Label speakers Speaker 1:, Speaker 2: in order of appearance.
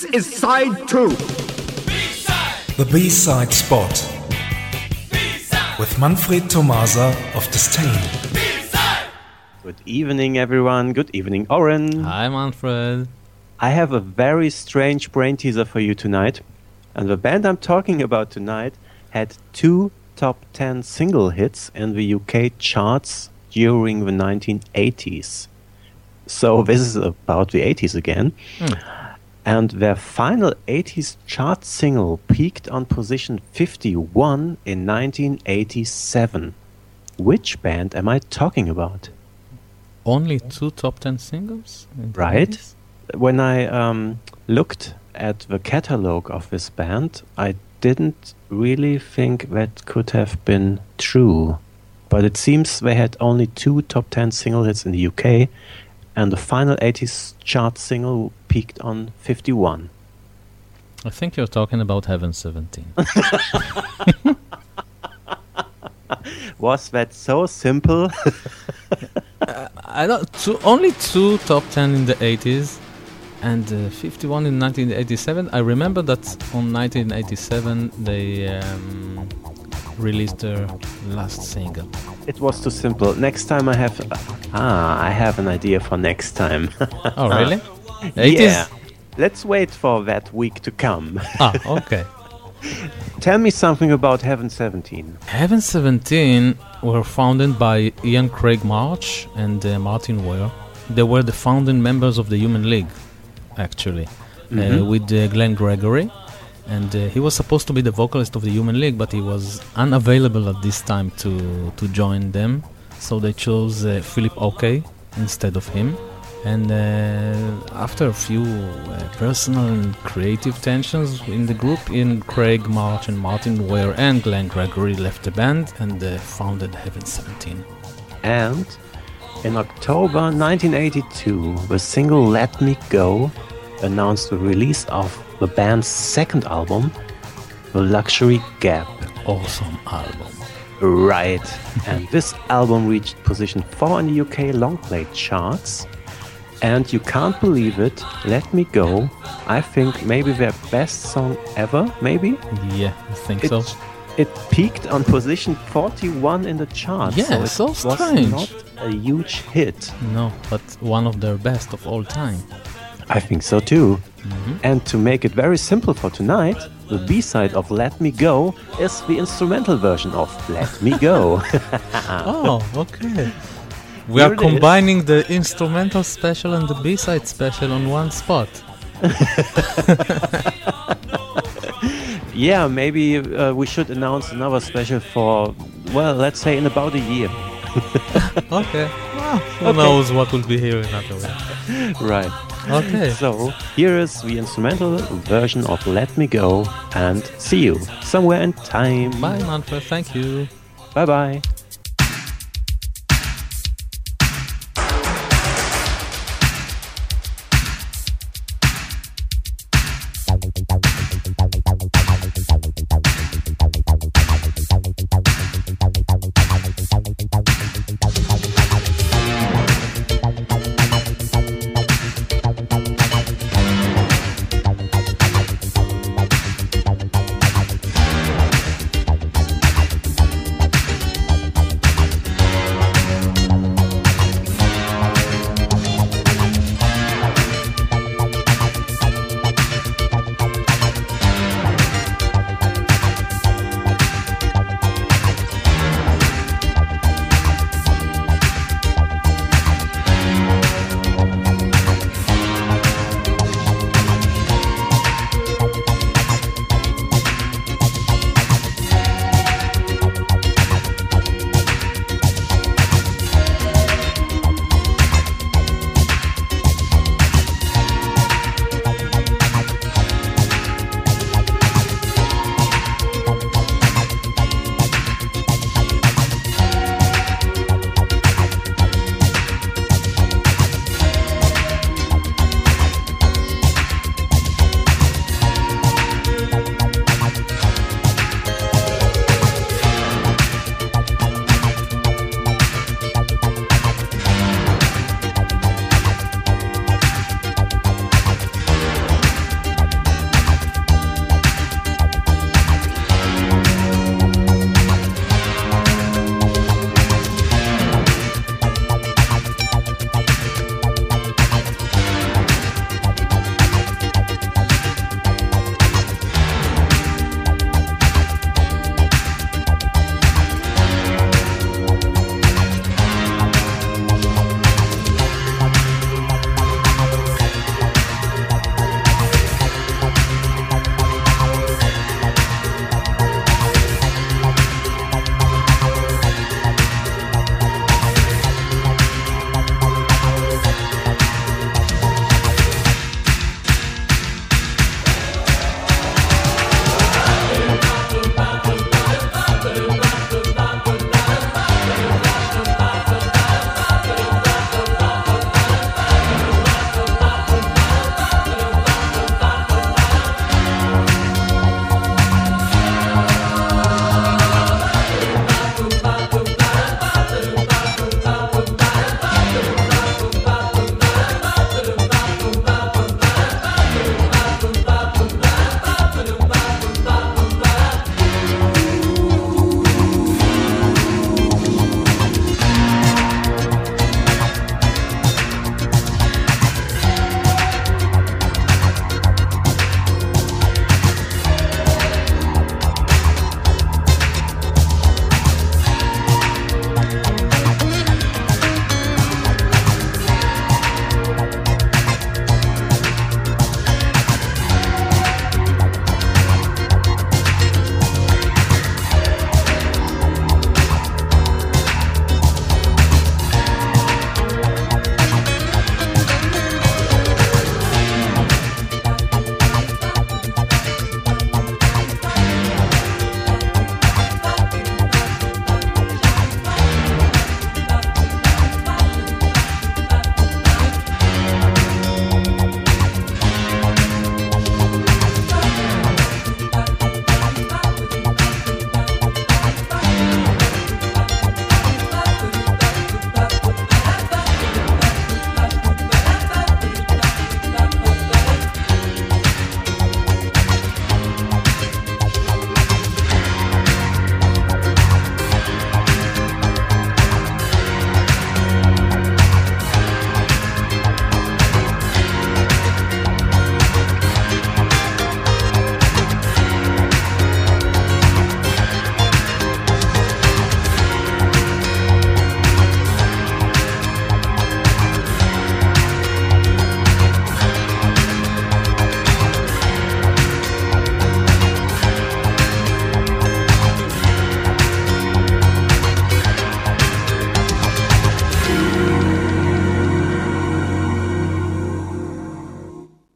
Speaker 1: This is side two.
Speaker 2: The B-side spot with Manfred Tomasa of Disdain.
Speaker 3: Good evening, everyone. Good evening, Oren.
Speaker 4: Hi, Manfred.
Speaker 3: I have a very strange brain teaser for you tonight. And the band I'm talking about tonight had two top 10 single hits in the UK charts during the 1980s. So this is about the 80s again. Hmm. And their final 80s chart single peaked on position 51 in 1987. Which band am I talking about?
Speaker 4: Only two top 10 singles?
Speaker 3: Right.
Speaker 4: 80s?
Speaker 3: When I um, looked at the catalog of this band, I didn't really think that could have been true. But it seems they had only two top 10 single hits in the UK, and the final 80s chart single peaked on 51.
Speaker 4: I think you're talking about Heaven 17.
Speaker 3: Was that so simple?
Speaker 4: I don't. Two, only two top 10 in the 80s and uh, 51 in 1987. I remember that on 1987 they um, released their last single.
Speaker 3: it was too simple. Next time I have. Ah, I have an idea for next time.
Speaker 4: Oh, really? 80s?
Speaker 3: yeah. Let's wait for that week to come.
Speaker 4: Ah, okay.
Speaker 3: Tell me something about Heaven 17.
Speaker 4: Heaven 17 were founded by Ian Craig Marsh and uh, Martyn Ware. They were the founding members of the Human League, actually, uh, with uh, Glenn Gregory. And uh, he was supposed to be the vocalist of the Human League, but he was unavailable at this time to, to join them. So they chose uh, Philip Oakey instead of him. And uh, after a few uh, personal and creative tensions in the group, in Craig Marsh and Martyn Ware and Glenn Gregory left the band and uh, founded Heaven 17.
Speaker 3: And in October 1982, the single Let Me Go announced the release of the band's second album, The Luxury Gap.
Speaker 4: Awesome album.
Speaker 3: Right. and this album reached position 4 in the UK long play charts. And you can't believe it, Let Me Go, I think maybe their best song ever, maybe?
Speaker 4: Yeah, I think
Speaker 3: It,
Speaker 4: so.
Speaker 3: it peaked on position 41 in the charts.
Speaker 4: Yeah,
Speaker 3: it
Speaker 4: so
Speaker 3: was
Speaker 4: strange.
Speaker 3: not a huge hit.
Speaker 4: No, but one of their best of all time.
Speaker 3: I think so too. And to make it very simple for tonight, the B side of Let Me Go is the instrumental version of Let Me Go.
Speaker 4: Oh, okay. We
Speaker 3: Here
Speaker 4: are
Speaker 3: it is.
Speaker 4: combining the instrumental special and the B-side special on one spot.
Speaker 3: yeah, maybe uh, we should announce another special for, well, let's say in about a year.
Speaker 4: Okay. Well, who knows what will be here in another way.
Speaker 3: Right.
Speaker 4: Okay.
Speaker 3: So here is the instrumental version of Let Me Go and see you somewhere in time.
Speaker 4: Bye, Manfred. Thank you.
Speaker 3: Bye bye.